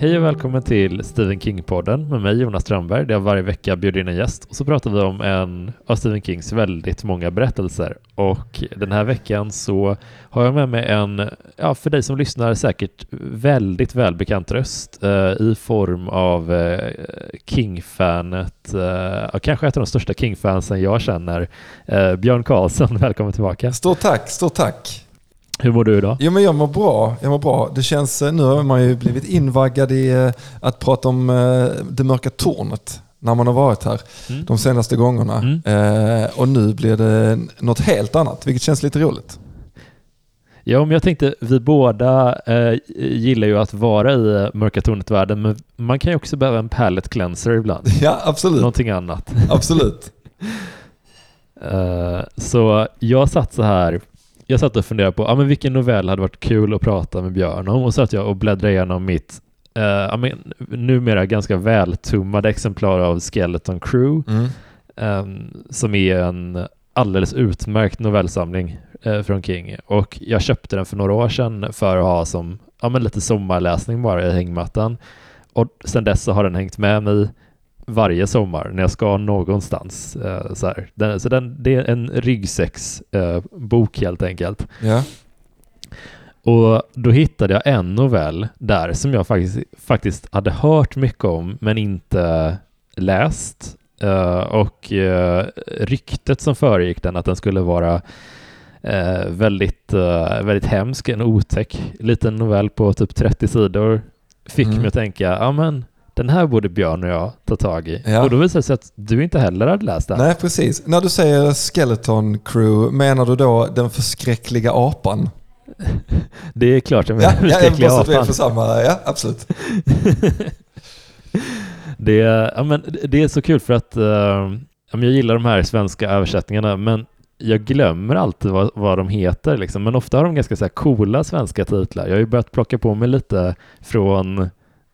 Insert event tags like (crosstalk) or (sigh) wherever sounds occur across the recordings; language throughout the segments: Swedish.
Hej och välkommen till Stephen King-podden med mig Jonas Strömberg där jag varje vecka bjuder in en gäst och så pratar vi om en av Stephen Kings väldigt många berättelser. Och den här veckan så har jag med mig en, ja för dig som lyssnar säkert väldigt välbekant röst eh, i form av eh, King-fanet, eh, kanske ett av de största King-fansen jag känner, eh, Björn Karlsson. (laughs) Välkommen tillbaka. Stort tack, stort tack. Hur mår du idag? Jo, men jag mår bra. Jag mår bra. Det känns, nu har man ju blivit invaggad i eh, att prata om eh, det mörka tornet när man har varit här mm. de senaste gångerna. Mm. Eh, och nu blir det något helt annat, vilket känns lite roligt. Ja, men jag tänkte, vi båda eh, gillar ju att vara i mörka tornet-världen, men man kan ju också behöva en palette cleanser ibland. (laughs) Ja, absolut. Någonting annat. Absolut. uh, (laughs) så jag satt så här jag satt och funderade på ah, men vilken novell hade varit kul att prata med Björn om? Och satt jag och bläddrade igenom mitt uh, men, numera ganska vältummade exemplar av Skeleton Crew mm. um, som är en alldeles utmärkt novellsamling uh, från King. Och jag köpte den för några år sedan för att ha som ja, men lite sommarläsning bara i hängmattan. Och sedan dess så har den hängt med mig varje sommar när jag ska någonstans. Uh, så. Den, så den, det är en ryggsäcksbok uh, helt enkelt. Ja. Och då hittade jag en novell där som jag faktiskt, faktiskt hade hört mycket om men inte läst. Uh, och ryktet som föregick den att den skulle vara väldigt, väldigt hemsk, en otäck liten novell på typ 30 sidor fick mm. mig att tänka, ja men den här borde Björn och jag ta tag i. Ja. Och då visade det sig att du inte heller hade läst den. Nej, precis. När du säger Skeleton Crew, menar du då den förskräckliga apan? (laughs) Det är klart jag menar ja, förskräckliga ja, apan. För samma, ja, absolut. (laughs) det, är, ja, men det är så kul för att uh, jag gillar de här svenska översättningarna, men jag glömmer alltid vad, vad de heter. Liksom. Men ofta har de ganska så coola svenska titlar. Jag har ju börjat plocka på mig lite från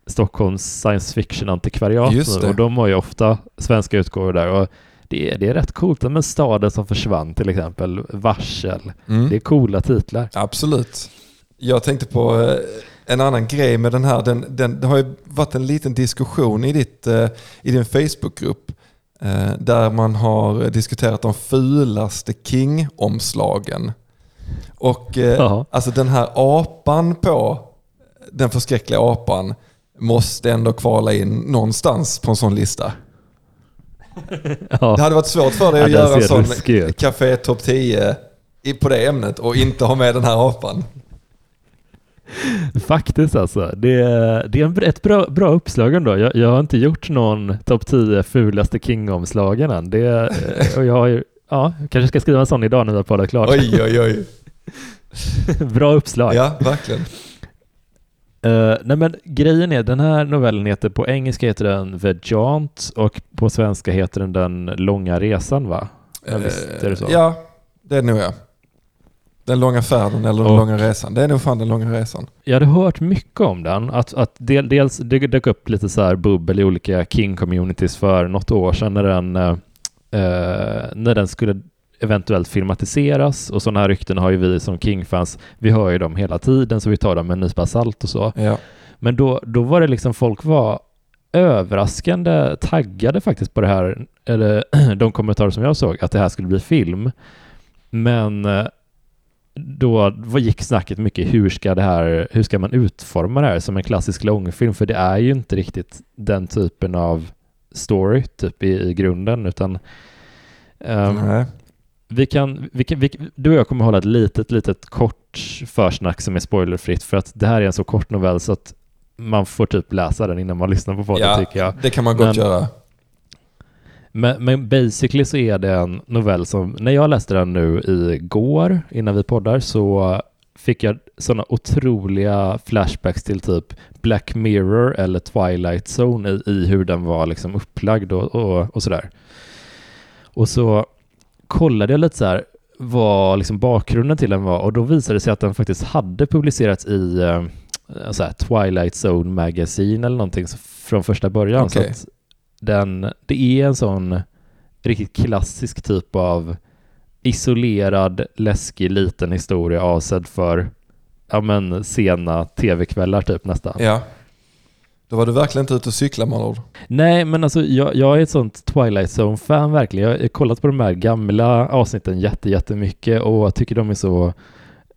Stockholms science fiction-antikvariat och de har ju ofta svenska utgåvor där och det är, det är rätt coolt. Men Staden som försvann till exempel, Varsel. Mm. Det är coola titlar. Absolut. Jag tänkte på eh, en annan grej med den här. Den, den, det har ju varit en liten diskussion i, ditt, eh, i din Facebookgrupp eh, där man har diskuterat de fulaste King-omslagen. Och alltså den här apan på den förskräckliga apan måste ändå kvala in någonstans på en sån lista. ja. Det hade varit svårt för dig att ja, göra en sån Café Top 10 på det ämnet och inte ha med den här apan. Faktiskt alltså. Det är, det är ett bra, bra uppslag ändå. Jag, jag har inte gjort någon topp 10 fulaste King-omslagen än. Det, och jag har ju, ja, kanske ska skriva en sån idag när vi har poddat klart. Oj, oj, oj. (laughs) bra uppslag. Ja, verkligen. Uh, nej men grejen är, den här novellen heter, på engelska heter den The Jaunt och på svenska heter den Den långa resan va? Ja, visst är det så? Ja, det är nog jag. Den långa färden eller den och, långa resan. Det är nog fan den långa resan. Jag hade hört mycket om den. Att, att del, dels det dök upp lite så här bubbel i olika King-communities för något år sedan när den, uh, när den skulle eventuellt filmatiseras och sådana här rykten har ju vi som King-fans, vi hör ju dem hela tiden så vi tar dem med en nypa salt och så. Ja. Men då, då var det liksom, folk var överraskande taggade faktiskt på det här, eller (clears throat) de kommentarer som jag såg, att det här skulle bli film. Men eh, då gick snacket mycket hur ska det här, hur ska man utforma det här som en klassisk långfilm? För det är ju inte riktigt den typen av story typ i, i grunden utan um, vi kan, vi kan vi, du och jag kommer hålla ett litet, litet kort försnack som är spoilerfritt för att det här är en så kort novell så att man får typ läsa den innan man lyssnar på podden ja, tycker jag. det kan man gott men, göra. Men, men basically så är det en novell som, när jag läste den nu igår innan vi poddar så fick jag sådana otroliga flashbacks till typ Black Mirror eller Twilight Zone i, i hur den var liksom upplagd och, och, och sådär. Och så kollade jag lite så här vad liksom bakgrunden till den var och då visade det sig att den faktiskt hade publicerats i eh, Twilight Zone Magazine eller någonting från första början. Okay. Så att den, det är en sån riktigt klassisk typ av isolerad, läskig, liten historia avsedd för ja, men, sena tv-kvällar typ nästan. Ja. Då var du verkligen inte ute och cykla med ord. Nej, men alltså jag, jag är ett sånt Twilight Zone-fan verkligen. Jag har kollat på de här gamla avsnitten jätte, jättemycket och tycker de är så,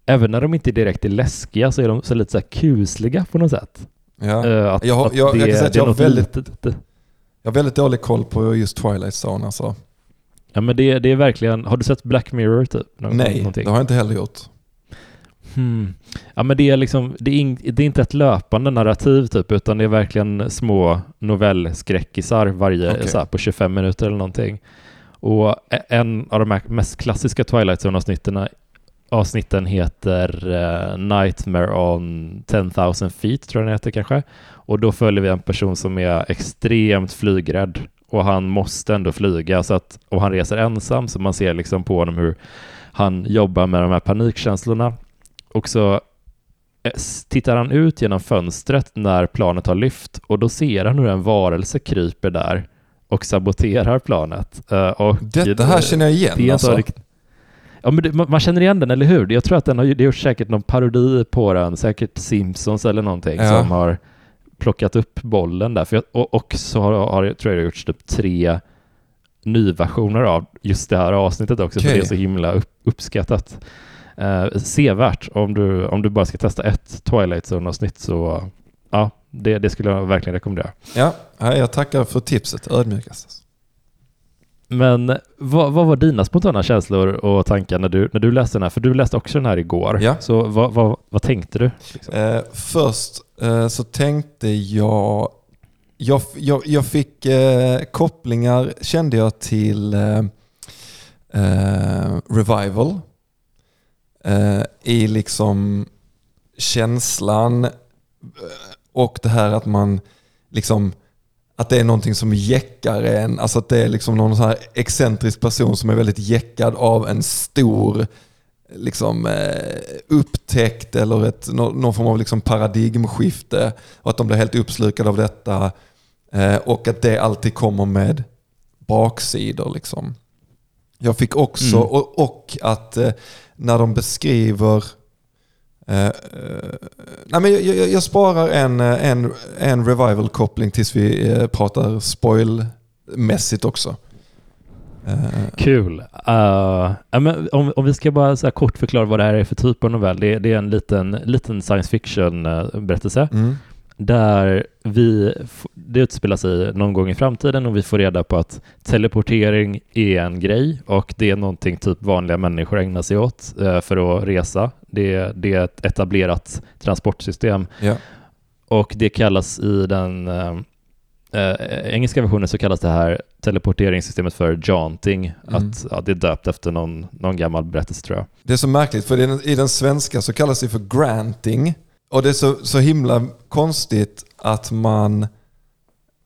även när de inte direkt är läskiga så är de så lite så här kusliga på något sätt. Ja. Uh, att, jag, har- att jag- jag kan säga att det jag har väldigt- litet. Jag har väldigt dålig koll på just Twilight Zone alltså. Ja men det, det är verkligen, har du sett Black Mirror typ? Nå- Nej, någonting? det har jag inte heller gjort. Hmm. Ja men det är liksom, det är, in, det är inte ett löpande narrativ typ, utan det är verkligen små novellskräckisar varje, Okej. så här, på 25 minuter eller någonting. Och en av de här mest klassiska Twilight Zone-avsnitten avsnitten heter eh, Nightmare on 10,000 feet, tror jag den heter kanske. Och då följer vi en person som är extremt flygrädd och han måste ändå flyga så att, och han reser ensam så man ser liksom på honom hur han jobbar med de här panikkänslorna och så eh, tittar han ut genom fönstret när planet har lyft och då ser han hur en varelse kryper där och saboterar planet. Eh, Och Detta här känner jag igen det alltså. rikt- Ja, men det, man, man känner igen den, eller hur? Jag tror att den har, det är gjort säkert någon parodi på den, säkert Simpsons eller någonting Ja. som har plockat upp bollen där. För jag, och, och så har, har tror jag det har gjorts typ tre nyversioner av just det här avsnittet också, för Okej. det är så himla upp, uppskattat. Eh, sevärt om du, om du bara ska testa ett Twilight Zone-avsnitt så ja, det, det skulle jag verkligen rekommendera. Ja, ja, jag tackar för tipset ödmjukast. Men vad, vad var dina spontana känslor och tankar när du, när du läste den här? För du läste också den här igår. Ja. Så vad, vad, vad tänkte du? Liksom? Eh, först eh, så tänkte jag, jag, jag, jag fick eh, kopplingar kände jag till eh, eh, Revival. Eh, I liksom känslan eh, och det här att man liksom att det är någonting som jäckar en, alltså att det är liksom någon så här excentrisk person som är väldigt jäckad av en stor liksom, eh, upptäckt eller ett, någon form av liksom paradigmskifte och att de blir helt uppslukade av detta eh, och att det alltid kommer med baksidor. Liksom. Jag fick också, Mm. och, och att eh, när de beskriver eh, eh, nej men jag, jag, jag sparar en, eh, en, en revival-koppling tills vi eh, pratar spoilmässigt också. Eh, Kul. Uh, men om, om vi ska bara så kort förklara vad det här är för typ av novell. Det, det är en liten, liten science fiction-berättelse mm. Där vi, det utspelar sig någon gång i framtiden och vi får reda på att teleportering är en grej och det är någonting typ vanliga människor ägnar sig åt eh, för att resa. Det, det är ett etablerat transportsystem Ja. och det kallas i den eh, eh, engelska versionen så kallas det här teleporteringssystemet för jaunting. Mm. Att, ja, det är döpt efter någon, någon gammal berättelse tror jag. Det är så märkligt för i den, i den svenska så kallas det för granting. Och det är så, så himla konstigt att man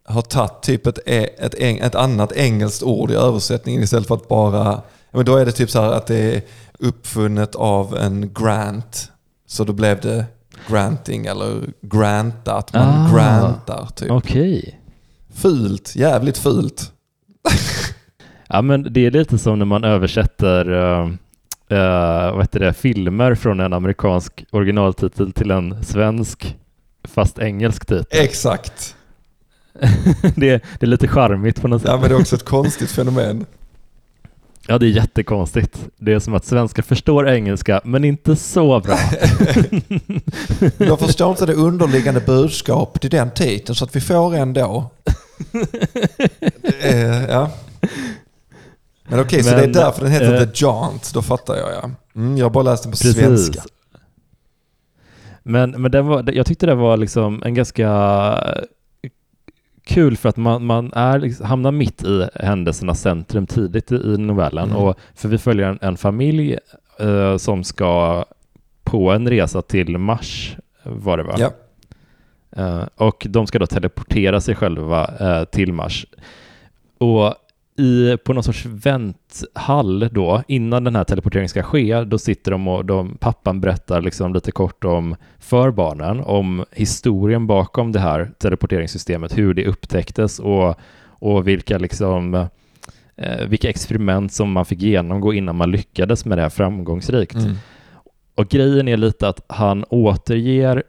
har tagit typ ett, e- ett, ett annat engelskt ord i översättningen istället för att bara... Men då är det typ så här att det är uppfunnet av en grant. Så då blev det granting eller granta, att man Ah. grantar typ. Okej. Fult, jävligt fult. (laughs) Ja, men det är lite som när man översätter uh, vad heter det, filmer från en amerikansk originaltitel till en svensk fast engelsk titel. Exakt. (laughs) det, det är lite charmigt på något sätt. Ja men det är också ett konstigt fenomen. Ja, det är jättekonstigt. Det är som att svenskar förstår engelska, men inte så bra. (laughs) Jag förstår inte det underliggande budskapet i den titeln så att vi får en då. (laughs) Eh, ja. Men okej, så det är därför den heter eh, The Jaunt. Då fattar jag ja. Mm, jag har bara läst den på svenska. Men, men den var, jag tyckte det var liksom en ganska kul för att man, man är, liksom- hamnar mitt i händelsernas centrum tidigt i, i novellen. Mm. Och, för vi följer en, en familj eh, som ska på en resa till Mars, var det va? Ja. Eh, och de ska då teleportera sig själva eh, till Mars. Och i, på någon sorts vänthall då, innan den här teleporteringen ska ske, då sitter de och de, pappan berättar liksom lite kort om för barnen, om historien bakom det här teleporteringssystemet, hur det upptäcktes och, och vilka liksom eh, vilka experiment som man fick genomgå innan man lyckades med det här framgångsrikt. Mm. Och grejen är lite att han återger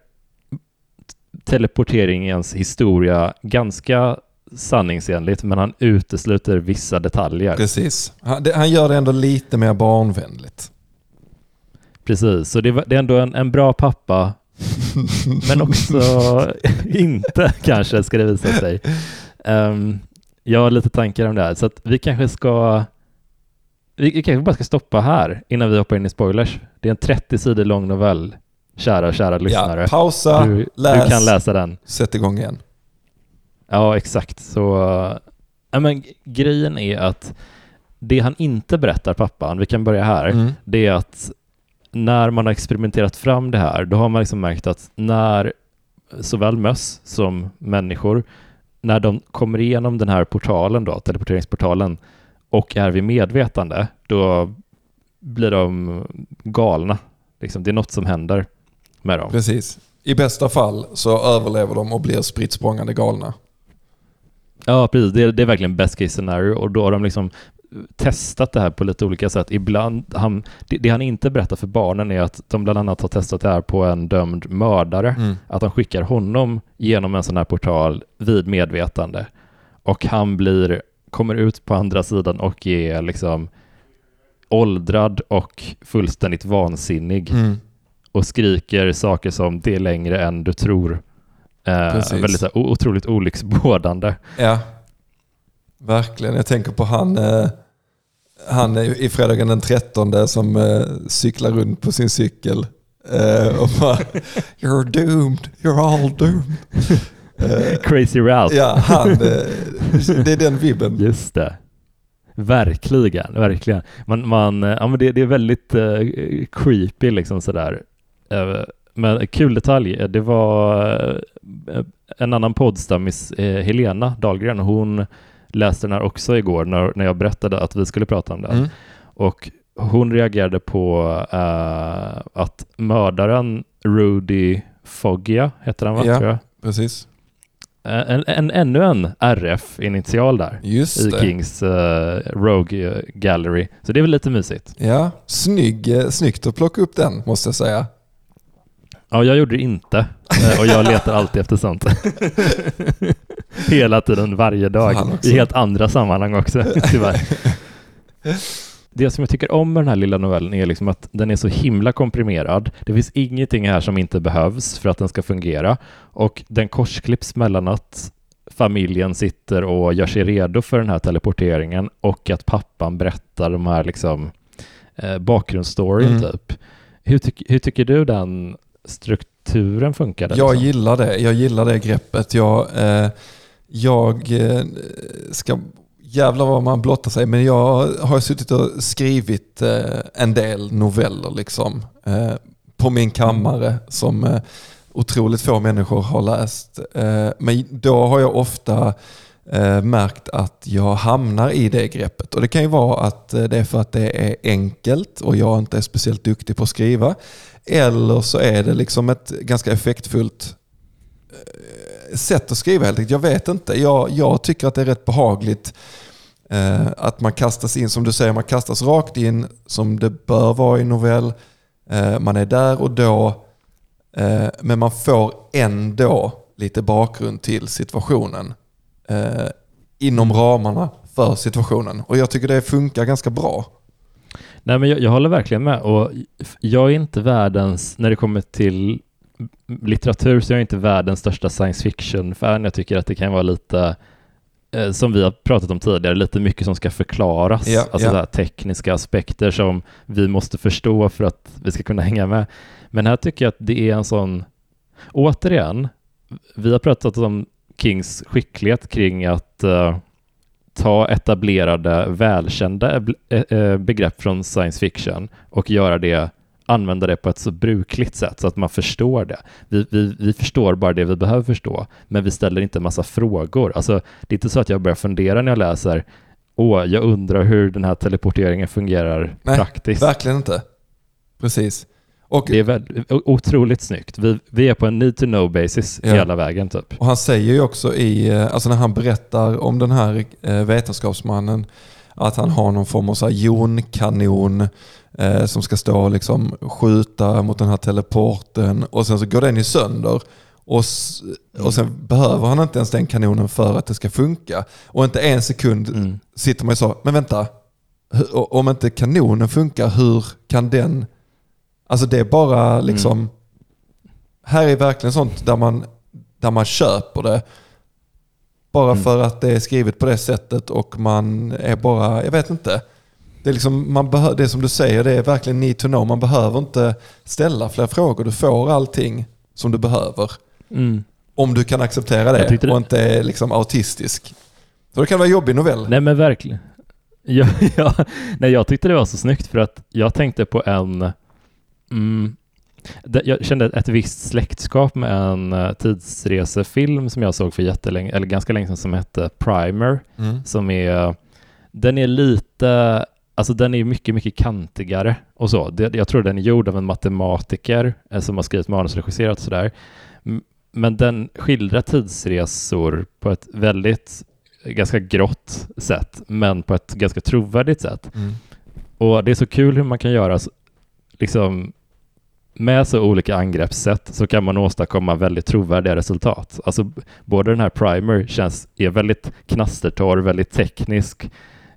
teleporteringens historia ganska sanningsenligt, men han utesluter vissa detaljer. Precis. Han, det, han gör det ändå lite mer barnvänligt. Precis, så det, det är ändå en, en bra pappa, (laughs) men också inte kanske ska det visa sig. Ehm, jag har lite tankar om det här, så att vi kanske ska vi, vi kanske bara ska stoppa här innan vi hoppar in i spoilers. Det är en 30 sidor lång novell, kära, kära lyssnare. Ja, pausa, du, läs, du kan läsa den. sätt igång igen. Ja, exakt. Så, ja, men grejen är att det han inte berättar pappan, vi kan börja här, Mm. det är att när man har experimenterat fram det här, då har man liksom märkt att när såväl möss som människor, när de kommer igenom den här portalen då, teleporteringsportalen, och är vid medvetande, då blir de galna. Liksom, det är något som händer med dem. Precis. I bästa fall så överlever de och blir spritt galna. Ja, precis. Det är, det är verkligen best case scenario och då har de liksom testat det här på lite olika sätt. Ibland, han, det, det han inte berättar för barnen är att de bland annat har testat det här på en dömd mördare. Mm. Att de skickar honom genom en sån här portal vid medvetande. Och han blir, kommer ut på andra sidan och är liksom åldrad och fullständigt vansinnig Mm. och skriker saker som det är längre än du tror. Eh, väldigt så här, otroligt olycksbådande. Ja, verkligen. Jag tänker på han, eh, han är i fredagen den 13 som eh, cyklar runt på sin cykel. Eh, och bara, you're doomed, you're all doomed. Eh, Crazy Ralph. ja, han, eh, det är den vibben. Just det. Verkligen, verkligen. Man, man, ja, men det, det är väldigt creepy liksom sådär. Men kul detalj, eh, det var eh, en annan poddstammis, eh, Helena Dahlgren, hon läste den här också igår när, när jag berättade att vi skulle prata om den. Mm. Och hon reagerade på eh, att mördaren Rudy Foggia, heter han va? Ja. Tror jag. Precis. En, en, ännu en RF-initial där Just i det. Kings eh, Rogue Gallery. Så det är väl lite mysigt. Ja, snygg, snyggt att plocka upp den måste jag säga. Ja, jag gjorde det inte. Eh, och jag letar alltid efter sånt. (laughs) Hela tiden, varje dag. I helt andra sammanhang också, (laughs) tyvärr. Det som jag tycker om med den här lilla novellen är liksom att den är så himla komprimerad. Det finns ingenting här som inte behövs för att den ska fungera. Och den korsklipps mellan att familjen sitter och gör sig redo för den här teleporteringen och att pappan berättar de här liksom eh, bakgrundsstoryn Mm. typ. Hur, tyck, hur tycker du den strukturen funkade? Jag liksom? gillar det. Jag gillar det greppet. Jag, eh, jag eh, ska... Jävlar vad man blottar sig. Men jag har suttit och skrivit eh, en del noveller liksom. Eh, på min kammare som eh, otroligt få människor har läst. Eh, men då har jag ofta Eh, märkt att jag hamnar i det greppet. Och det kan ju vara att eh, det är för att det är enkelt och jag inte är speciellt duktig på att skriva. Eller så är det liksom ett ganska effektfullt eh, sätt att skriva helt enkelt. Jag vet inte. Jag, jag tycker att det är rätt behagligt eh, att man kastas in, som du säger, man kastas rakt in som det bör vara i novell. Eh, man är där och då, eh, men man får ändå lite bakgrund till situationen eh, inom ramarna för situationen. Och jag tycker det funkar ganska bra. Nej, men jag, jag håller verkligen med. Och jag är inte världens, när det kommer till litteratur, så är jag inte världens största science fiction-fan. Jag tycker att det kan vara lite, eh, som vi har pratat om tidigare, lite mycket som ska förklaras. Ja, alltså här tekniska aspekter som vi måste förstå för att vi ska kunna (laughs) hänga med. Men här tycker jag att det är en sån, återigen, vi har pratat om Kings skicklighet kring att eh, ta etablerade, välkända eh, eh, begrepp från science fiction och göra det, använda det på ett så brukligt sätt så att man förstår det. Vi, vi, vi förstår bara det vi behöver förstå, men vi ställer inte en massa frågor. Alltså, det är inte så att jag börjar fundera när jag läser Åh, jag undrar hur den här teleporteringen fungerar Nej, praktiskt. Verkligen inte. Precis. Och, Det är väl, o- otroligt snyggt. Vi, vi är på en need to know basis Ja. hela vägen typ. och han säger ju också i, eh, alltså när han berättar om den här eh, vetenskapsmannen, att han har någon form av så jonkanon eh, som ska stå och liksom skjuta mot den här teleporten och sen så går den i sönder. Och, och sen behöver han inte ens den kanonen för att det ska funka. Och inte en sekund Mm. sitter man ju så, men vänta, om inte kanonen funkar, hur kan den... Alltså det är bara liksom... Här är verkligen sånt där man, där man köper det. Bara Mm. för att det är skrivet på det sättet och man är bara, jag vet inte. Det är, liksom, man det som du säger, det är verkligen need to know. Man behöver inte ställa fler frågor. Du får allting som du behöver. Mm. Om du kan acceptera Jag det tyckte det- och inte är liksom autistisk. För det kan vara en jobbig novell. Nej men verkligen. (laughs) Ja, ja. Nej, jag tyckte det var så snyggt för att jag tänkte på en... Mm, jag kände ett visst släktskap med en uh, tidsresefilm som jag såg för jättelänge, eller ganska länge sedan som hette Primer. Mm. Som är... Den är lite... Alltså den är mycket, mycket kantigare och så. Jag tror den är gjord av en matematiker eh, som har skrivit manus och sådär. Men den skildrar tidsresor på ett väldigt ganska grått sätt, men på ett ganska trovärdigt sätt. Mm. Och det är så kul hur man kan göra liksom med så olika angreppssätt så kan man åstadkomma väldigt trovärdiga resultat. Alltså både den här Primer känns, är väldigt knastertorr, väldigt teknisk,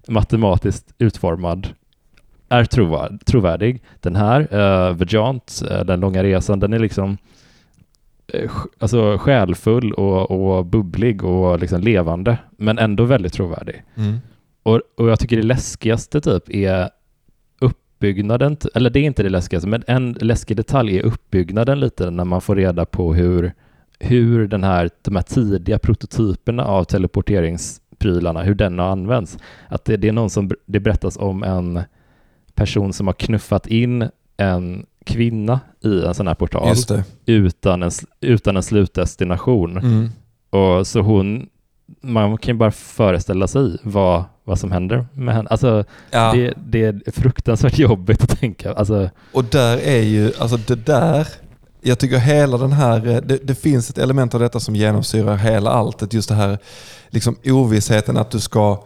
matematiskt utformad, är trovärd, trovärdig. Den här, uh, Vajant, eh, Den långa resan, den är liksom sj- alltså själfull och, och bubblig och liksom levande, men ändå väldigt trovärdig. Mm. Och, och jag tycker det läskigaste typ är uppbyggnaden, eller det är inte det läskigaste, men en läskig detalj är uppbyggnaden lite när man får reda på hur, hur den här, de här tidiga prototyperna av teleporteringsprylarna, hur den har använts. Att det, det är någon som, det berättas om en person som har knuffat in en kvinna i en sån här portal utan en, utan en slutdestination. Mm. Och så hon, man kan ju bara föreställa sig vad, vad som händer med henne. Alltså Ja. det, det är fruktansvärt jobbigt att tänka. Alltså, Och där är ju, alltså det där, jag tycker hela den här, eh, det, det finns ett element av detta som genomsyrar hela alltet. Just det här liksom ovissheten att du ska,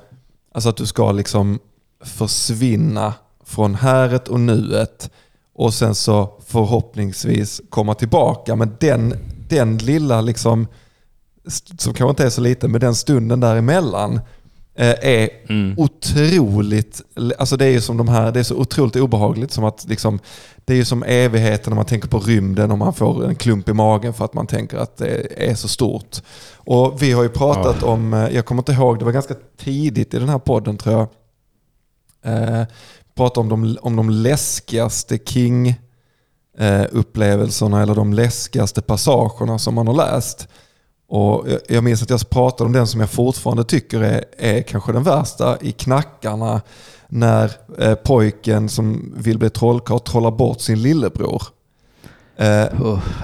alltså att du ska liksom försvinna från häret och nuet och sen så förhoppningsvis komma tillbaka. Men den, den lilla, liksom, som kanske inte är så liten, men den stunden däremellan eh, är mm, otroligt, alltså det är ju som de här, det är så otroligt obehagligt som att liksom, det är ju som evigheten när man tänker på rymden och man får en klump i magen för att man tänker att det är så stort. Och vi har ju pratat om, eh, jag kommer inte ihåg, det var ganska tidigt i den här podden tror jag, eh, prata om de, om de läskigaste King eh, eller de läskigaste passagerna som man har läst. Och jag- minns att jag pratade om den som jag fortfarande tycker är, är kanske den värsta i knackarna när eh, pojken som vill bli trollkarl trollar bort sin lillebror. Eh,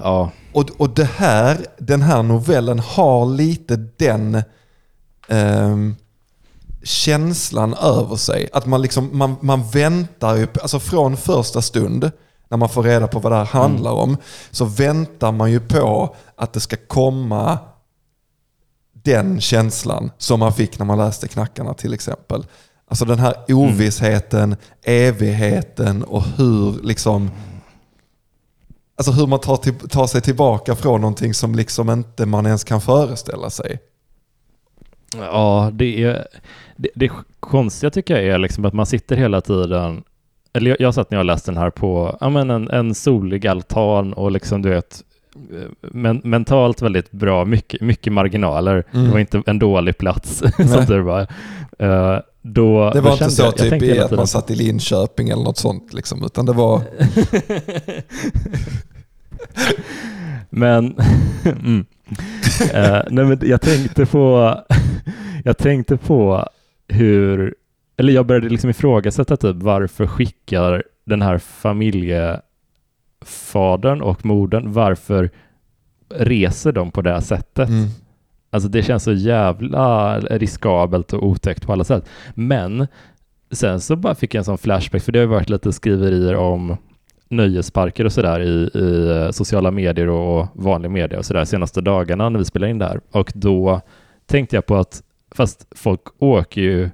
ja, och, och det här, den här novellen har lite den ehm, känslan över sig. Att man, liksom, man, man väntar ju, alltså från första stund när man får reda på vad det här handlar om, så väntar man ju på att det ska komma den känslan som man fick när man läste Knackarna till exempel. Alltså den här ovissheten, evigheten och hur liksom Alltså hur man tar, till, tar sig tillbaka från någonting som liksom inte man ens kan föreställa sig. ja det, är, det, det konstiga tycker jag är liksom att man sitter hela tiden eller jag, jag satt när jag läste den här på ja, men en, en solig altan och liksom du vet men, mentalt väldigt bra, mycket, mycket marginaler. Mm. Det var inte en dålig plats (laughs) som tur var. Eh, då, Det var inte så jag, jag typ hela att man satt i Linköping eller något sånt liksom, utan det var... (laughs) Men, (laughs) mm. Eh, nej men jag tänkte på, jag tänkte på hur, eller jag började liksom ifrågasätta typ varför skickar den här familjefadern och modern, varför reser de på det här sättet? Mm. Alltså det känns så jävla riskabelt och otäckt på alla sätt. Men sen så bara fick jag en sån flashback, för det har ju varit lite skriverier om nöjesparker och sådär i, i eh, sociala medier och vanlig media och sådär senaste dagarna när vi spelar in det här. Och då tänkte jag på att, fast folk åker ju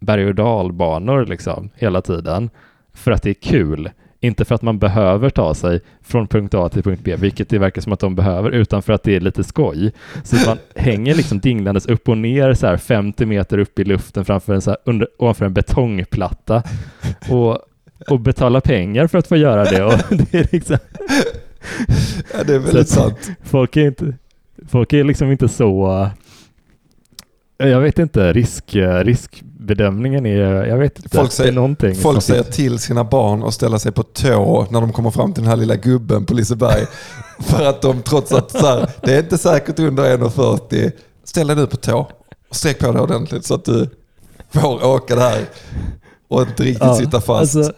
berg och dalbanor liksom hela tiden för att det är kul. Inte för att man behöver ta sig från punkt A till punkt B, vilket det verkar som att de behöver, utan för att det är lite skoj. Så man hänger liksom dinglandes upp och ner så här 50 meter upp i luften framför en så här under, ovanför en betongplatta och, och betalar pengar för att få göra det. Och (laughs) det är liksom... Ja, det är väldigt sant. Folk är inte, folk är liksom inte så jag vet inte, risk, riskbedömningen är, jag vet inte, folk säger, någonting. Folk säger till sina barn att ställa sig på tå när de kommer fram till den här lilla gubben på Liseberg. (laughs) för att de trots att så här, det är inte säkert under 1,40, ställ dig nu på tå och sträck på dig ordentligt så att du får åka där och inte riktigt ja, sitta fast. Alltså,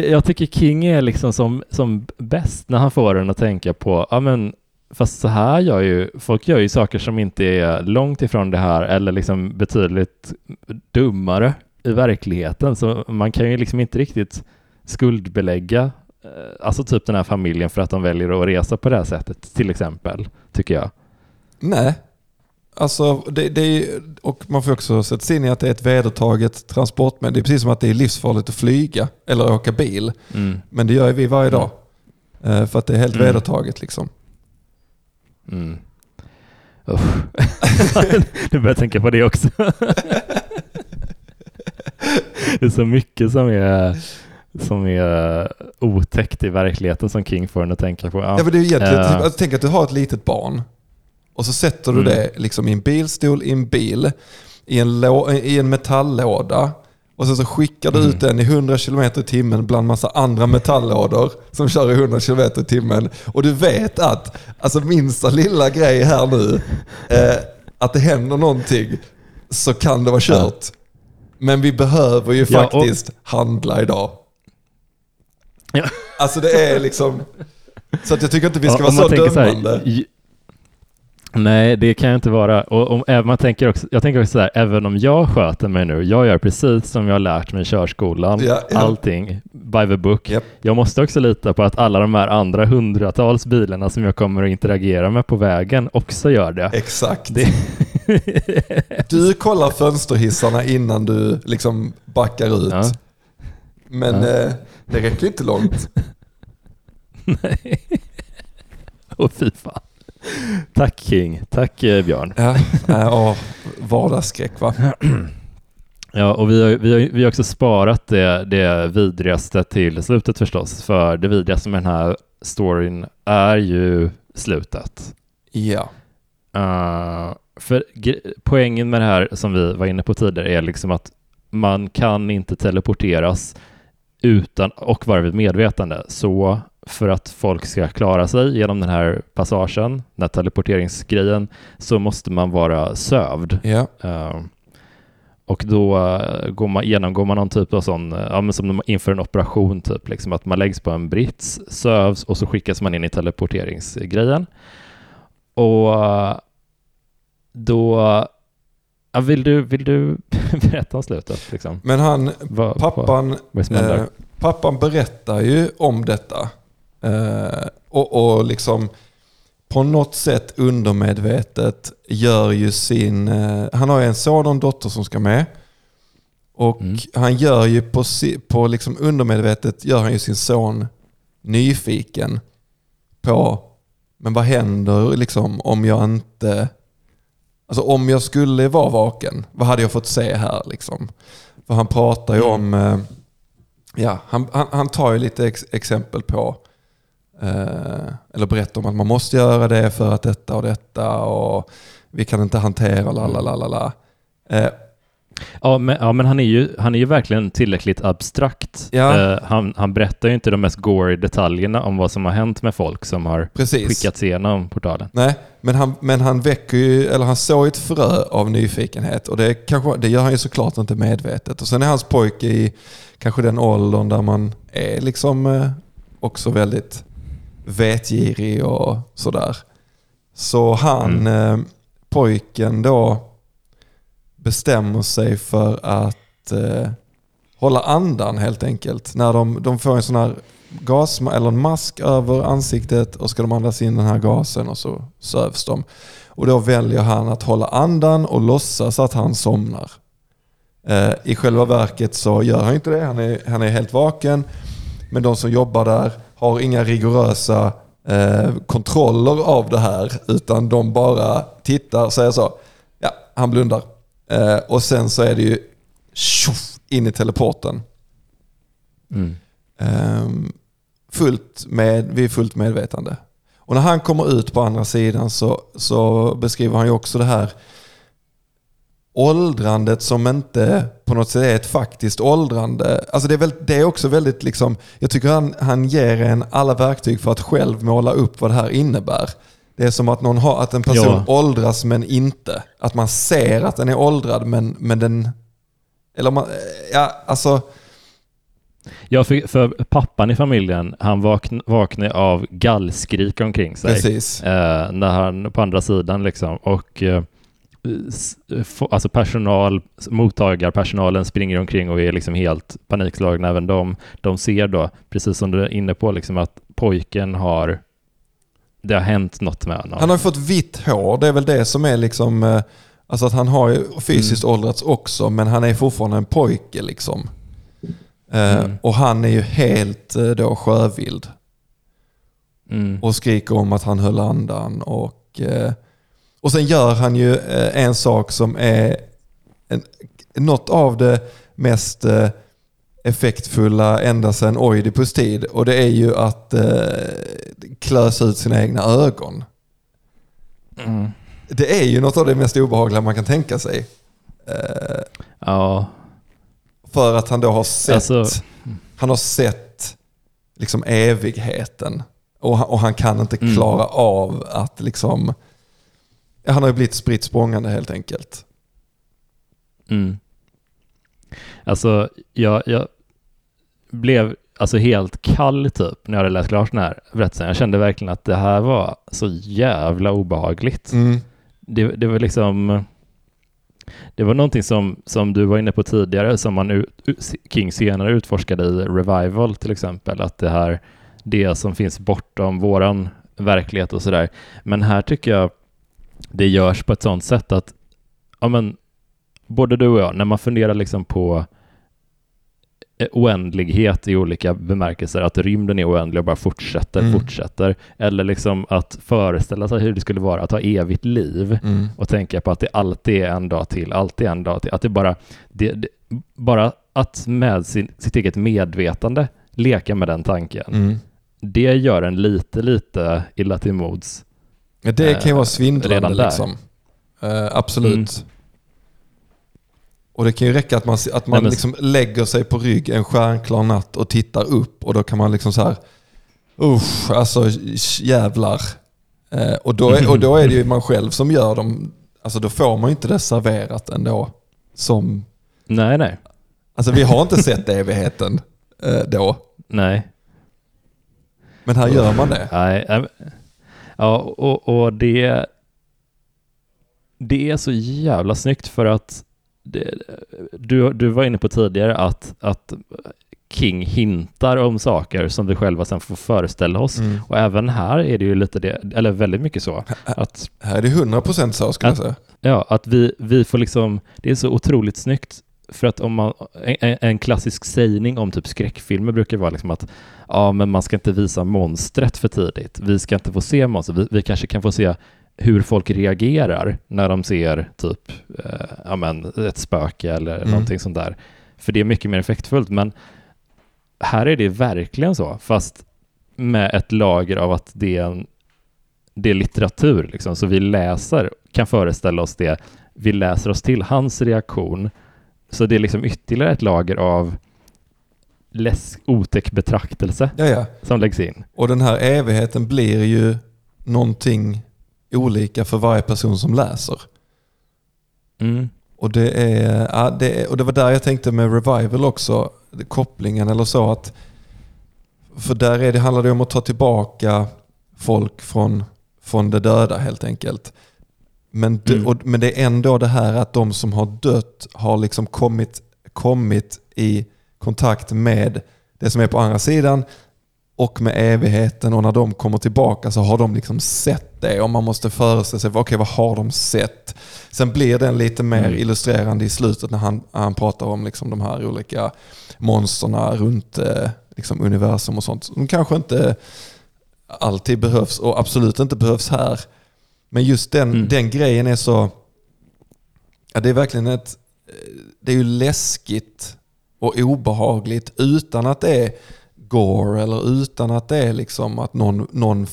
jag tycker King är liksom som, som bäst när han får en att tänka på, ja men Fast så här gör ju, folk gör ju saker som inte är långt ifrån det här eller liksom betydligt dummare i verkligheten. Så man kan ju liksom inte riktigt skuldbelägga eh, alltså typ den här familjen för att de väljer att resa på det här sättet till exempel, tycker jag. Nej, alltså det, det är, och man får också sätta sig in i att det är ett vedertaget transportmedel. Det är precis som att det är livsfarligt att flyga eller åka bil. Mm. Men det gör vi varje dag. Mm. För att det är helt mm. vedertaget liksom. Mm. du (laughs) börjar tänka på det också. det är så mycket som är, som är otäckt i verkligheten som King får en att tänka på. Ja, ja men det är egentligen, uh, typ, tänk att du har ett litet barn och så sätter du mm. det liksom i en bilstol i en bil i en, i en metalllåda och sen så skickar du mm. ut den i 100 km i timmen bland massa andra metalllådor som kör i 100 km i timmen. Och du vet att, alltså minsta lilla grej här nu, eh, att det händer någonting så kan det vara kört. Men vi behöver ju ja, faktiskt och... handla idag. Ja. Alltså det är liksom... Så att jag tycker inte vi ska ja, vara så dömande. Så här, Nej, det kan jag inte vara. Och om, man tänker också, jag tänker också så här, även om jag sköter mig nu, jag gör precis som jag har lärt mig i körskolan, ja, ja. allting by the book. Yep. Jag måste också lita på att alla de här andra hundratals bilarna som jag kommer att interagera med på vägen också gör det. Exakt. Det... du kollar fönsterhissarna innan du liksom backar ut. Ja. Men eh, det räcker inte långt. (laughs) Nej. Och fy fan. Tack King. Tack eh, Björn. Ja, ja vardagsskräck va? (clears throat) Ja, och vi har, vi, har, vi har också sparat det, det vidrigaste till slutet förstås. För det vidrigaste med den här storyn är ju slutet. Ja. Uh, för poängen med det här som vi var inne på tidigare är liksom att man kan inte teleporteras utan och vara vid medvetande. Så för att folk ska klara sig genom den här passagen, den här teleporteringsgrejen, så måste man vara sövd. Yeah. Uh, och då uh, går man, genomgår man någon typ av sån, uh, ja, men som inför en operation, typ, liksom att man läggs på en brits, sövs och så skickas man in i teleporteringsgrejen. Och uh, då Ja, vill, du, vill du (laughs) berätta om slutet? Liksom? Men han, vad, pappan, vad, vad pappan berättar ju om detta Eh, och, och liksom på något sätt undermedvetet gör ju sin... Eh, han har ju en son och en dotter som ska med. Och mm. han gör ju på, på liksom undermedvetet gör han ju sin son nyfiken på men vad händer liksom om jag inte... Alltså om jag skulle vara vaken, vad hade jag fått se här liksom? För han pratar ju mm. om... Eh, ja, han, han, han tar ju lite ex, exempel på eller berätta om att man måste göra det för att detta och detta och vi kan inte hantera la la la la. Eh, Ja men, ja, men han, är ju, han är ju verkligen tillräckligt abstrakt. Ja. Uh, han, han berättar ju inte de mest gory detaljerna om vad som har hänt med folk som har Precis. skickats igenom portalen. Nej, men han, men han väcker ju, eller han såg ett frö av nyfikenhet och det, kanske, det gör han ju såklart inte medvetet. Och sen är hans pojke i kanske den åldern där man är liksom uh, också väldigt vetgirig och sådär. Så han, mm. eh, pojken då, bestämmer sig för att eh, hålla andan helt enkelt. När de, de får en sån här gas, eller en mask över ansiktet och ska de andas in den här gasen och så sövs de. Och då väljer han att hålla andan och låtsas att han somnar. Eh, I själva verket så gör han inte det, han är, han är helt vaken. Men de som jobbar där har inga rigorösa eh, kontroller av det här, utan de bara tittar och säger så, ja, han blundar. Eh, och sen så är det ju tjoff, in i teleporten. Mm. Ehm, fullt med, vid fullt medvetande. Och när han kommer ut på andra sidan så, så beskriver han ju också det här åldrandet som inte på något sätt är ett faktiskt åldrande. Alltså det, är väl, det är också väldigt, liksom, jag tycker han, han ger en alla verktyg för att själv måla upp vad det här innebär. Det är som att, någon har, att en person Ja. åldras men inte. Att man ser att den är åldrad men, men den... Eller man, ja, alltså... Ja, för, för pappan i familjen, han vakn, vaknade av gallskrik omkring sig. Precis. Eh, när han på andra sidan liksom. Och eh, alltså personal, mottagarpersonalen springer omkring och är liksom helt panikslagna även de. De ser då, precis som du är inne på, liksom att pojken har det har hänt något med honom. Han har fått vitt hår, det är väl det som är liksom... eh, Alltså att han har ju fysiskt åldrats också, men han är fortfarande en pojke liksom. Eh, Mm. Och han är ju helt eh, då sjövild. Mm. Och skriker om att han höll andan. Och, och sen gör han ju eh, en sak som är en, något av det mest eh, effektfulla ända sedan Oidipus tid. Och det är ju att eh, klösa ut sina egna ögon. Mm. Det är ju något av det mest obehagliga man kan tänka sig. Eh, Ja, för att han då har sett, Alltså- han har sett liksom evigheten. Och han, och han kan inte Mm. klara av att liksom... Han har ju blivit spritt språngande helt enkelt. Mm. Alltså, jag, jag blev alltså helt kall typ när jag hade läst klart den här berättelsen. Jag kände verkligen att det här var så jävla obehagligt. Mm. Det, det var liksom... Det var någonting som, som du var inne på tidigare, som man ut- King senare utforskade i Revival till exempel, att det här, det som finns bortom våran verklighet och sådär. Men här tycker jag det görs på ett sådant sätt att, ja men, både du och jag, när man funderar liksom på eh, oändlighet i olika bemärkelser, att rymden är oändlig och bara fortsätter, Mm. fortsätter, eller liksom att föreställa sig hur det skulle vara att ha evigt liv Mm. och tänka på att det alltid är en dag till, alltid är en dag till, att det bara, det, det, bara att med sin, sitt eget medvetande leka med den tanken, Mm. det gör en lite, lite illa till mods. Ja, det kan ju Eh, vara svindlande redan där. liksom. Eh, absolut. Mm. Och det kan ju räcka att man, att man Nej, liksom lägger sig på rygg en stjärnklar natt och tittar upp och då kan man liksom så här, usch, alltså jävlar. Eh, och, då är, och då är det ju man själv som gör dem, alltså då får man ju inte det serverat ändå. Som, Nej, nej, alltså vi har inte sett evigheten eh, då, nej. men här gör man det. nej nej. Ja, och, och det, det är så jävla snyggt för att det, du, du var inne på tidigare att, att King hintar om saker som vi själva sen får föreställa oss. Mm. Och även här är det ju lite det, eller väldigt mycket så, att, Här är det 100% så skulle jag säga. ja, att vi, vi får liksom, det är så otroligt snyggt för att om man, en, en klassisk sägning om typ skräckfilmer brukar vara liksom att ja, men man ska inte visa monstret för tidigt. Vi ska inte få se monstret. Vi, vi kanske kan få se hur folk reagerar när de ser typ eh, ja, men ett spöke eller Mm. någonting sånt där. För det är mycket mer effektfullt. Men här är det verkligen så, fast med ett lager av att det är, en, det är litteratur. Liksom. Så vi läser, kan föreställa oss det. Vi läser oss till hans reaktion. Så det är liksom ytterligare ett lager av läsk, otäck betraktelse Ja, ja. som läggs in. Och den här evigheten blir ju någonting olika för varje person som läser. Mm. Och det, är, ja, det är, och det var där jag tänkte med revival också, kopplingen eller så att för där är det, handlar det om att ta tillbaka folk från, från det döda helt enkelt. Men, Mm. och, men det är ändå det här att de som har dött har liksom kommit, kommit i kontakt med det som är på andra sidan och med evigheten och när de kommer tillbaka så har de liksom sett det och man måste föreställa sig, okej okay, vad har de sett? Sen blir den lite mer mm. illustrerande i slutet när han, han pratar om liksom de här olika monsterna runt eh, liksom universum och sånt. De kanske inte alltid behövs och absolut inte behövs här. Men just den, mm. den grejen är så... Ja, det är verkligen ett... Det är ju läskigt och obehagligt utan att det är gore eller utan att det är liksom att någon, någon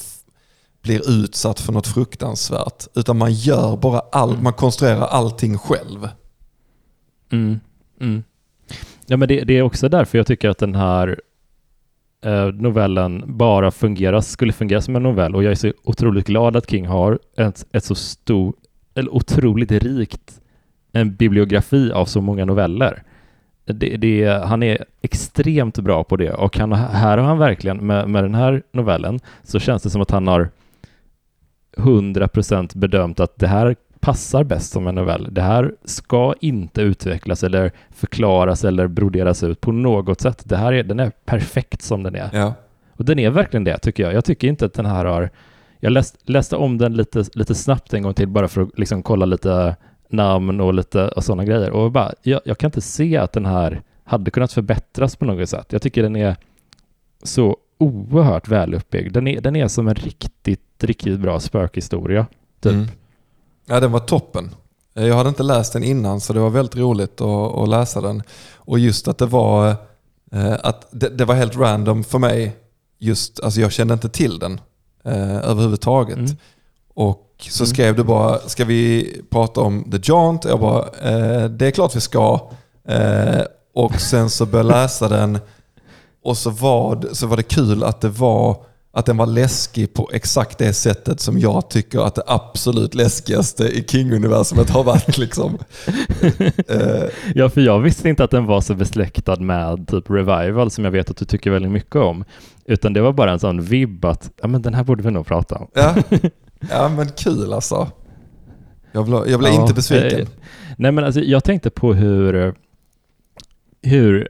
blir utsatt för något fruktansvärt. Utan man gör bara all, mm. man konstruerar allting själv. Mm. Mm. Ja, men det, det, är också därför jag tycker att den här eh, Eh, novellen bara fungera, skulle fungera som en novell och jag är så otroligt glad att King har ett, ett så stort, eller otroligt rikt en bibliografi av så många noveller. Det, det, han är extremt bra på det och han, här har han verkligen, med, med den här novellen, så känns det som att han har 100% bedömt att det här passar bäst som en novell. Det här ska inte utvecklas eller förklaras eller broderas ut på något sätt. Det här är, den är perfekt som den är. Ja. Och den är verkligen det, tycker jag. Jag tycker inte att den här har... Jag läst, läste om den lite, lite snabbt en gång till bara för att liksom kolla lite namn och lite och sådana grejer. Och bara, jag, jag kan inte se att den här hade kunnat förbättras på något sätt. Jag tycker den är så oerhört väluppbyggd. Den är, den är som en riktigt, riktigt bra spökhistoria. Typ. Mm. Ja, den var toppen. Jag hade inte läst den innan så det var väldigt roligt att, att läsa den. Och just att det var eh, att det, det, var helt random för mig. Just, alltså jag kände inte till den eh, överhuvudtaget. Mm. Och så mm. skrev du bara, ska vi prata om The Jaunt? Jag bara, eh, det är klart vi ska. Eh, och sen så började jag läsa den och så var, så var det kul att det var att den var läskig på exakt det sättet som jag tycker att det absolut läskigaste i King-universumet har varit. Liksom. (laughs) ja, för jag visste inte att den var så besläktad med typ Revival som jag vet att du tycker väldigt mycket om. Utan det var bara en sån vibb att ja, men den här borde vi nog prata om. ja. (laughs) ja, men kul alltså. Jag blev, jag blev ja, inte besviken. Eh, nej, men alltså, jag tänkte på hur, hur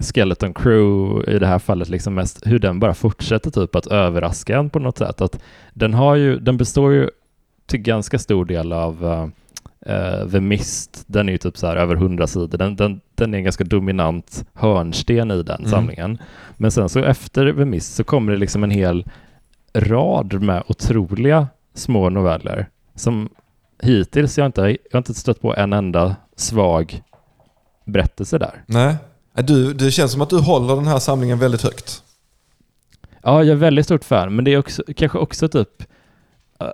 Skeleton Crew i det här fallet liksom mest hur den bara fortsätter typ att överraska en på något sätt. Att den, har ju, den består ju till ganska stor del av uh, The Mist. Den är ju typ så här över hundra sidor. Den, den, den är en ganska dominant hörnsten i den mm. samlingen. Men sen så efter The Mist så kommer det liksom en hel rad med otroliga små noveller som hittills jag inte, jag har inte stött på en enda svag berättelse där. Nej, du, det känns som att du håller den här samlingen väldigt högt. Ja, jag är väldigt stort fan, men det är också, kanske också typ uh,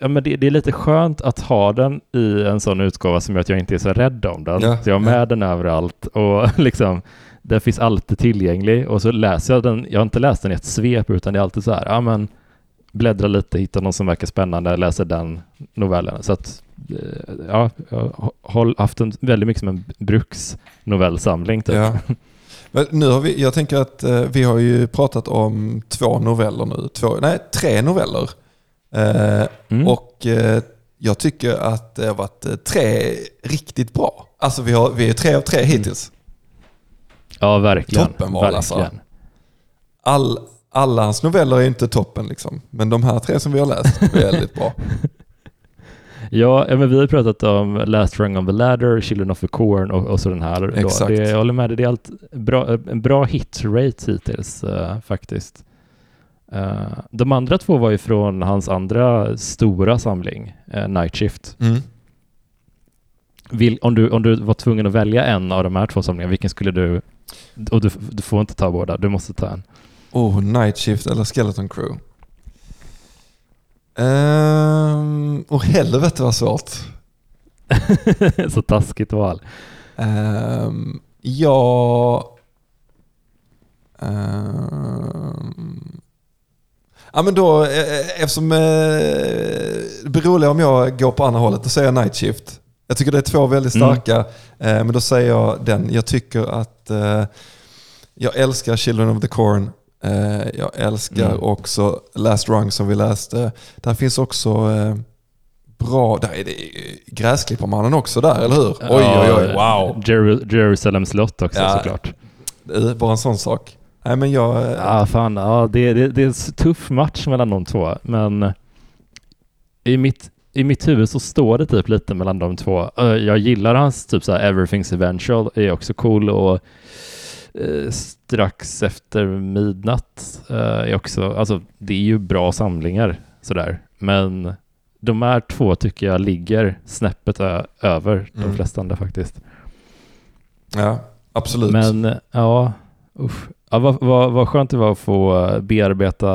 ja, men det, det, är lite skönt att ha den i en sån utgåva som gör att jag inte är så rädd om den. Ja, så jag har med ja. den överallt och (laughs) liksom den finns alltid tillgänglig och så läser jag den. Jag har inte läst den i ett svep utan det är alltid så här, ja men bläddra lite, hitta någon som verkar spännande, läser den novellen. Så att ja, jag har haft en väldigt mycket som en bruksnovellsamling. Typ. Ja. (laughs) Men nu har vi, jag tänker att eh, vi har ju pratat om två noveller nu. Två, nej, tre noveller. Eh, mm. Och eh, jag tycker att det har varit eh, tre riktigt bra. Alltså vi, har, vi är tre av tre mm. hittills. Ja, verkligen. Toppenval alltså. All, alla hans noveller är inte toppen liksom. Men de här tre som vi har läst är väldigt bra. (laughs) Ja, men vi har pratat om Last Rung on the Ladder, Children of the Corn och, och så den här. Exakt. Det, jag håller med dig, det är allt bra, en bra hit-rate hittills uh, faktiskt. Uh, de andra två var ju från hans andra stora samling, uh, Night Shift. Mm. Vill, om, du, om du var tvungen att välja en av de här två samlingarna, vilken skulle du... Och du, du får inte ta båda, du måste ta en. Oh, Night Shift eller Skeleton Crew? Um, och helvete vad svårt. (laughs) Så taskigt val. Um, ja... Um, ja men då, eh, eh, eftersom... Eh, det blir roligare om jag går på andra hållet, då säger jag Night Shift. Jag tycker det är två väldigt mm. starka, mm. men då säger jag den. Jag tycker att... Jag älskar Children of the Corn Eh, jag älskar mm. också Last Rung som vi läste. Där finns också eh, bra, där är det Gräsklipparmannen också där, eller hur? Oj, oj, oj, wow. Jer Jerusalem slott också ja, såklart. Bara en sån sak. Nej, men jag... eh, Ja, fan. Ja, det, det, det är en tuff match mellan de två, men i mitt, i mitt huvud så står det typ lite mellan de två. Eh, Jag gillar hans typ så här Everything's Eventual, är också cool och eh, strax efter midnatt eh, är också, alltså det är ju bra samlingar sådär, men de här två tycker jag ligger snäppet över de Mm. flesta andra faktiskt. Ja, absolut. Men eh, ja, usch. Ja, vad, vad, vad skönt det var att få eh, bearbeta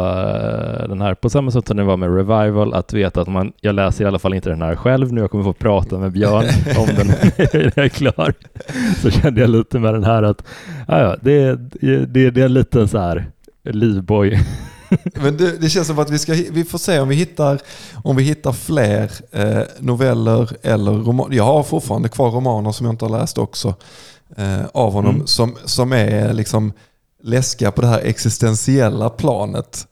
eh, den här på samma sätt som det var med Revival, att veta att man, jag läser i alla fall inte den här själv nu, jag kommer få prata med Björn (laughs) om den när jag är klar. Så kände jag lite med den här att, ja, ja, det, det, det, det är en liten så här livboj. (laughs) Men det, det känns som att vi, ska, vi får se om vi hittar, om vi hittar fler eh, noveller eller romaner. Jag har fortfarande kvar romaner som jag inte har läst också eh, av honom Mm. som, som är liksom läskiga på det här existentiella planet.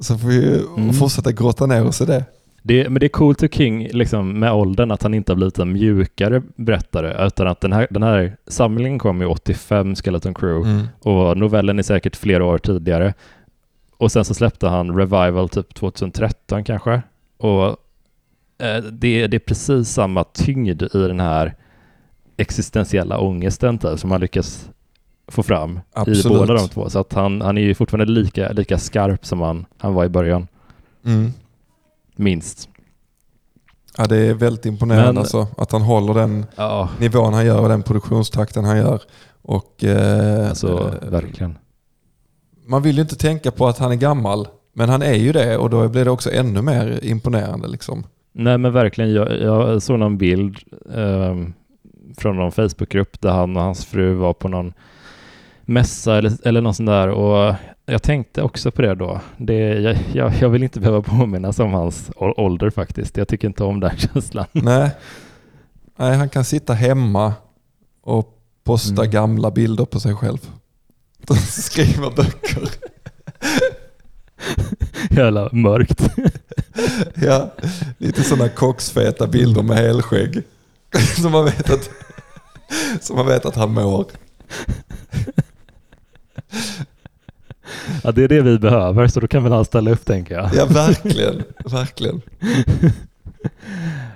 Så får vi Mm. fortsätta grotta ner oss i det. Det, men det är coolt to King liksom, med åldern att han inte har blivit en mjukare berättare utan att den här, den här samlingen kom ju 85, Skeleton Crew, Mm. och novellen är säkert flera år tidigare. Och sen så släppte han Revival typ 2013 kanske. Och eh, det, det är precis samma tyngd i den här existentiella ångesten typ, som han lyckas få fram Absolut. i båda de två. Så att han, han är ju fortfarande lika, lika skarp som han, han var i början, Mm. minst. Ja, det är väldigt imponerande Men- alltså, att han håller den Ja, nivån han gör och den produktionstakten han gör. Och, eh, alltså eh, verkligen. man vill ju inte tänka på att han är gammal, men han är ju det och då blir det också ännu mer imponerande. Liksom. Nej men verkligen, jag, jag såg någon bild ehm, från någon Facebookgrupp där han och hans fru var på någon mässa eller, eller något sånt där och jag tänkte också på det då. Det, jag, jag, jag vill inte behöva påminnas om hans ålder faktiskt. Jag tycker inte om den (laughs) känslan. Nej. Nej, han kan sitta hemma och posta Mm. gamla bilder på sig själv. Skriva böcker. (laughs) Jävla mörkt. (laughs) Ja, lite sådana kocksfeta bilder med helskägg. Som man vet att, som man vet att han mår. Ja, det är det vi behöver så då kan väl han ställa upp tänker jag. Ja, verkligen. Verkligen. (laughs)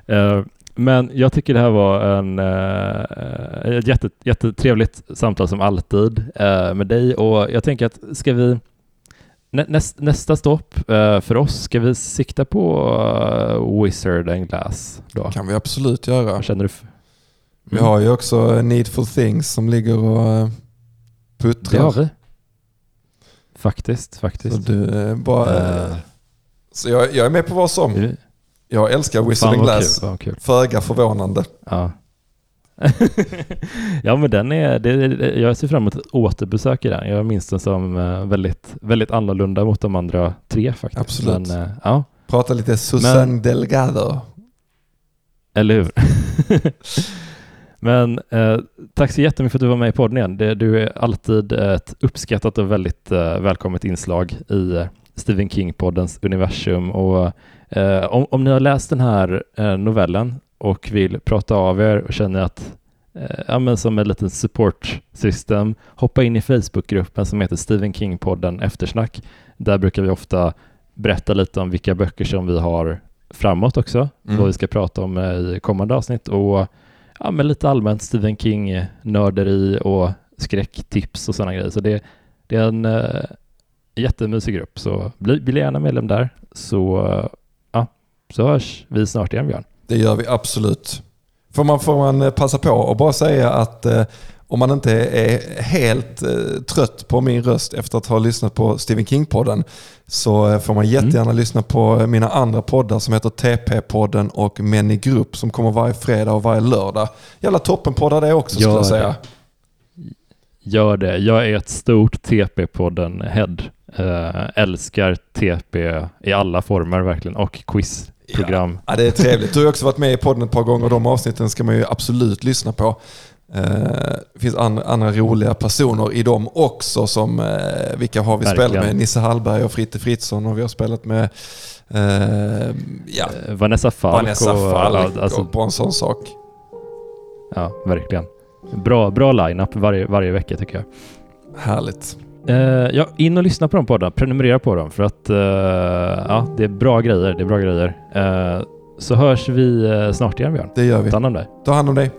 Eh, Men jag tycker det här var en, ett jätte, jättetrevligt samtal som alltid eh, med dig och jag tänker att ska vi nä, näst, nästa stopp för oss, ska vi sikta på Wizard and Glass då? kan vi absolut göra. Vad känner du? f- Vi har ju också Needful Things som ligger och eh, Det puttrar. har vi. Faktiskt, Så, faktiskt. du, eh, bara, Eh, så jag, jag är med på vad som. Jag älskar vad Glass. kul, kul. Föga förvånande. Ja. (laughs) ja men den är, det, jag ser fram emot ett återbesök i den. Jag minns den som väldigt, väldigt annorlunda mot de andra tre faktiskt. Absolut. Men, ja, Prata lite Susan Delgado. eller hur? (laughs) men eh, tack så jättemycket för att du var med i podden igen. Det, du är alltid ett uppskattat och väldigt eh, välkommet inslag i eh, Stephen King-poddens universum. Och, eh, om, om ni har läst den här eh, novellen och vill prata av er och känner att eh, ja, men som en liten support system, hoppa in i Facebookgruppen som heter Stephen King-podden Eftersnack. Där brukar vi ofta berätta lite om vilka böcker som vi har framåt också, Mm. vad vi ska prata om i kommande avsnitt och ja, men lite allmänt Stephen King-nörderi och skräcktips och sådana grejer. Så det, det är en eh, jättemysig grupp, så bli, bli gärna medlem där så, eh, ja, så hörs vi snart igen Björn. Det gör vi absolut. Får man, får man passa på och bara säga att eh, om man inte är helt eh, trött på min röst efter att ha lyssnat på Stephen King-podden så eh, får man jättegärna lyssna på mina andra poddar som heter TP-podden och Män i grupp som kommer varje fredag och varje lördag. Jävla toppenpoddar det också skulle jag säga. Gör det. Jag är ett stort TP-podden-head. Eh, älskar TP i alla former verkligen och quizprogram. Ja, det är trevligt. Du har också varit med i podden ett par gånger. De avsnitten ska man ju absolut lyssna på. Eh, Det finns andra, andra roliga personer i dem också. Som, eh, vilka har vi Verkligen. spelat med? Nisse Hallberg och Fritte Fritzson och vi har spelat med eh, ja, Vanessa Falk. Vanessa och, Falk ja, alltså, och på en sån sak. ja, verkligen. Bra, bra line-up varje, varje vecka tycker jag. Härligt. Uh, ja, in och lyssna på de poddarna. Prenumerera på dem för att uh, ja, det är bra grejer. Det är bra grejer. Uh, så hörs vi snart igen Björn. Det gör vi. Ta hand om dig. Ta hand om dig.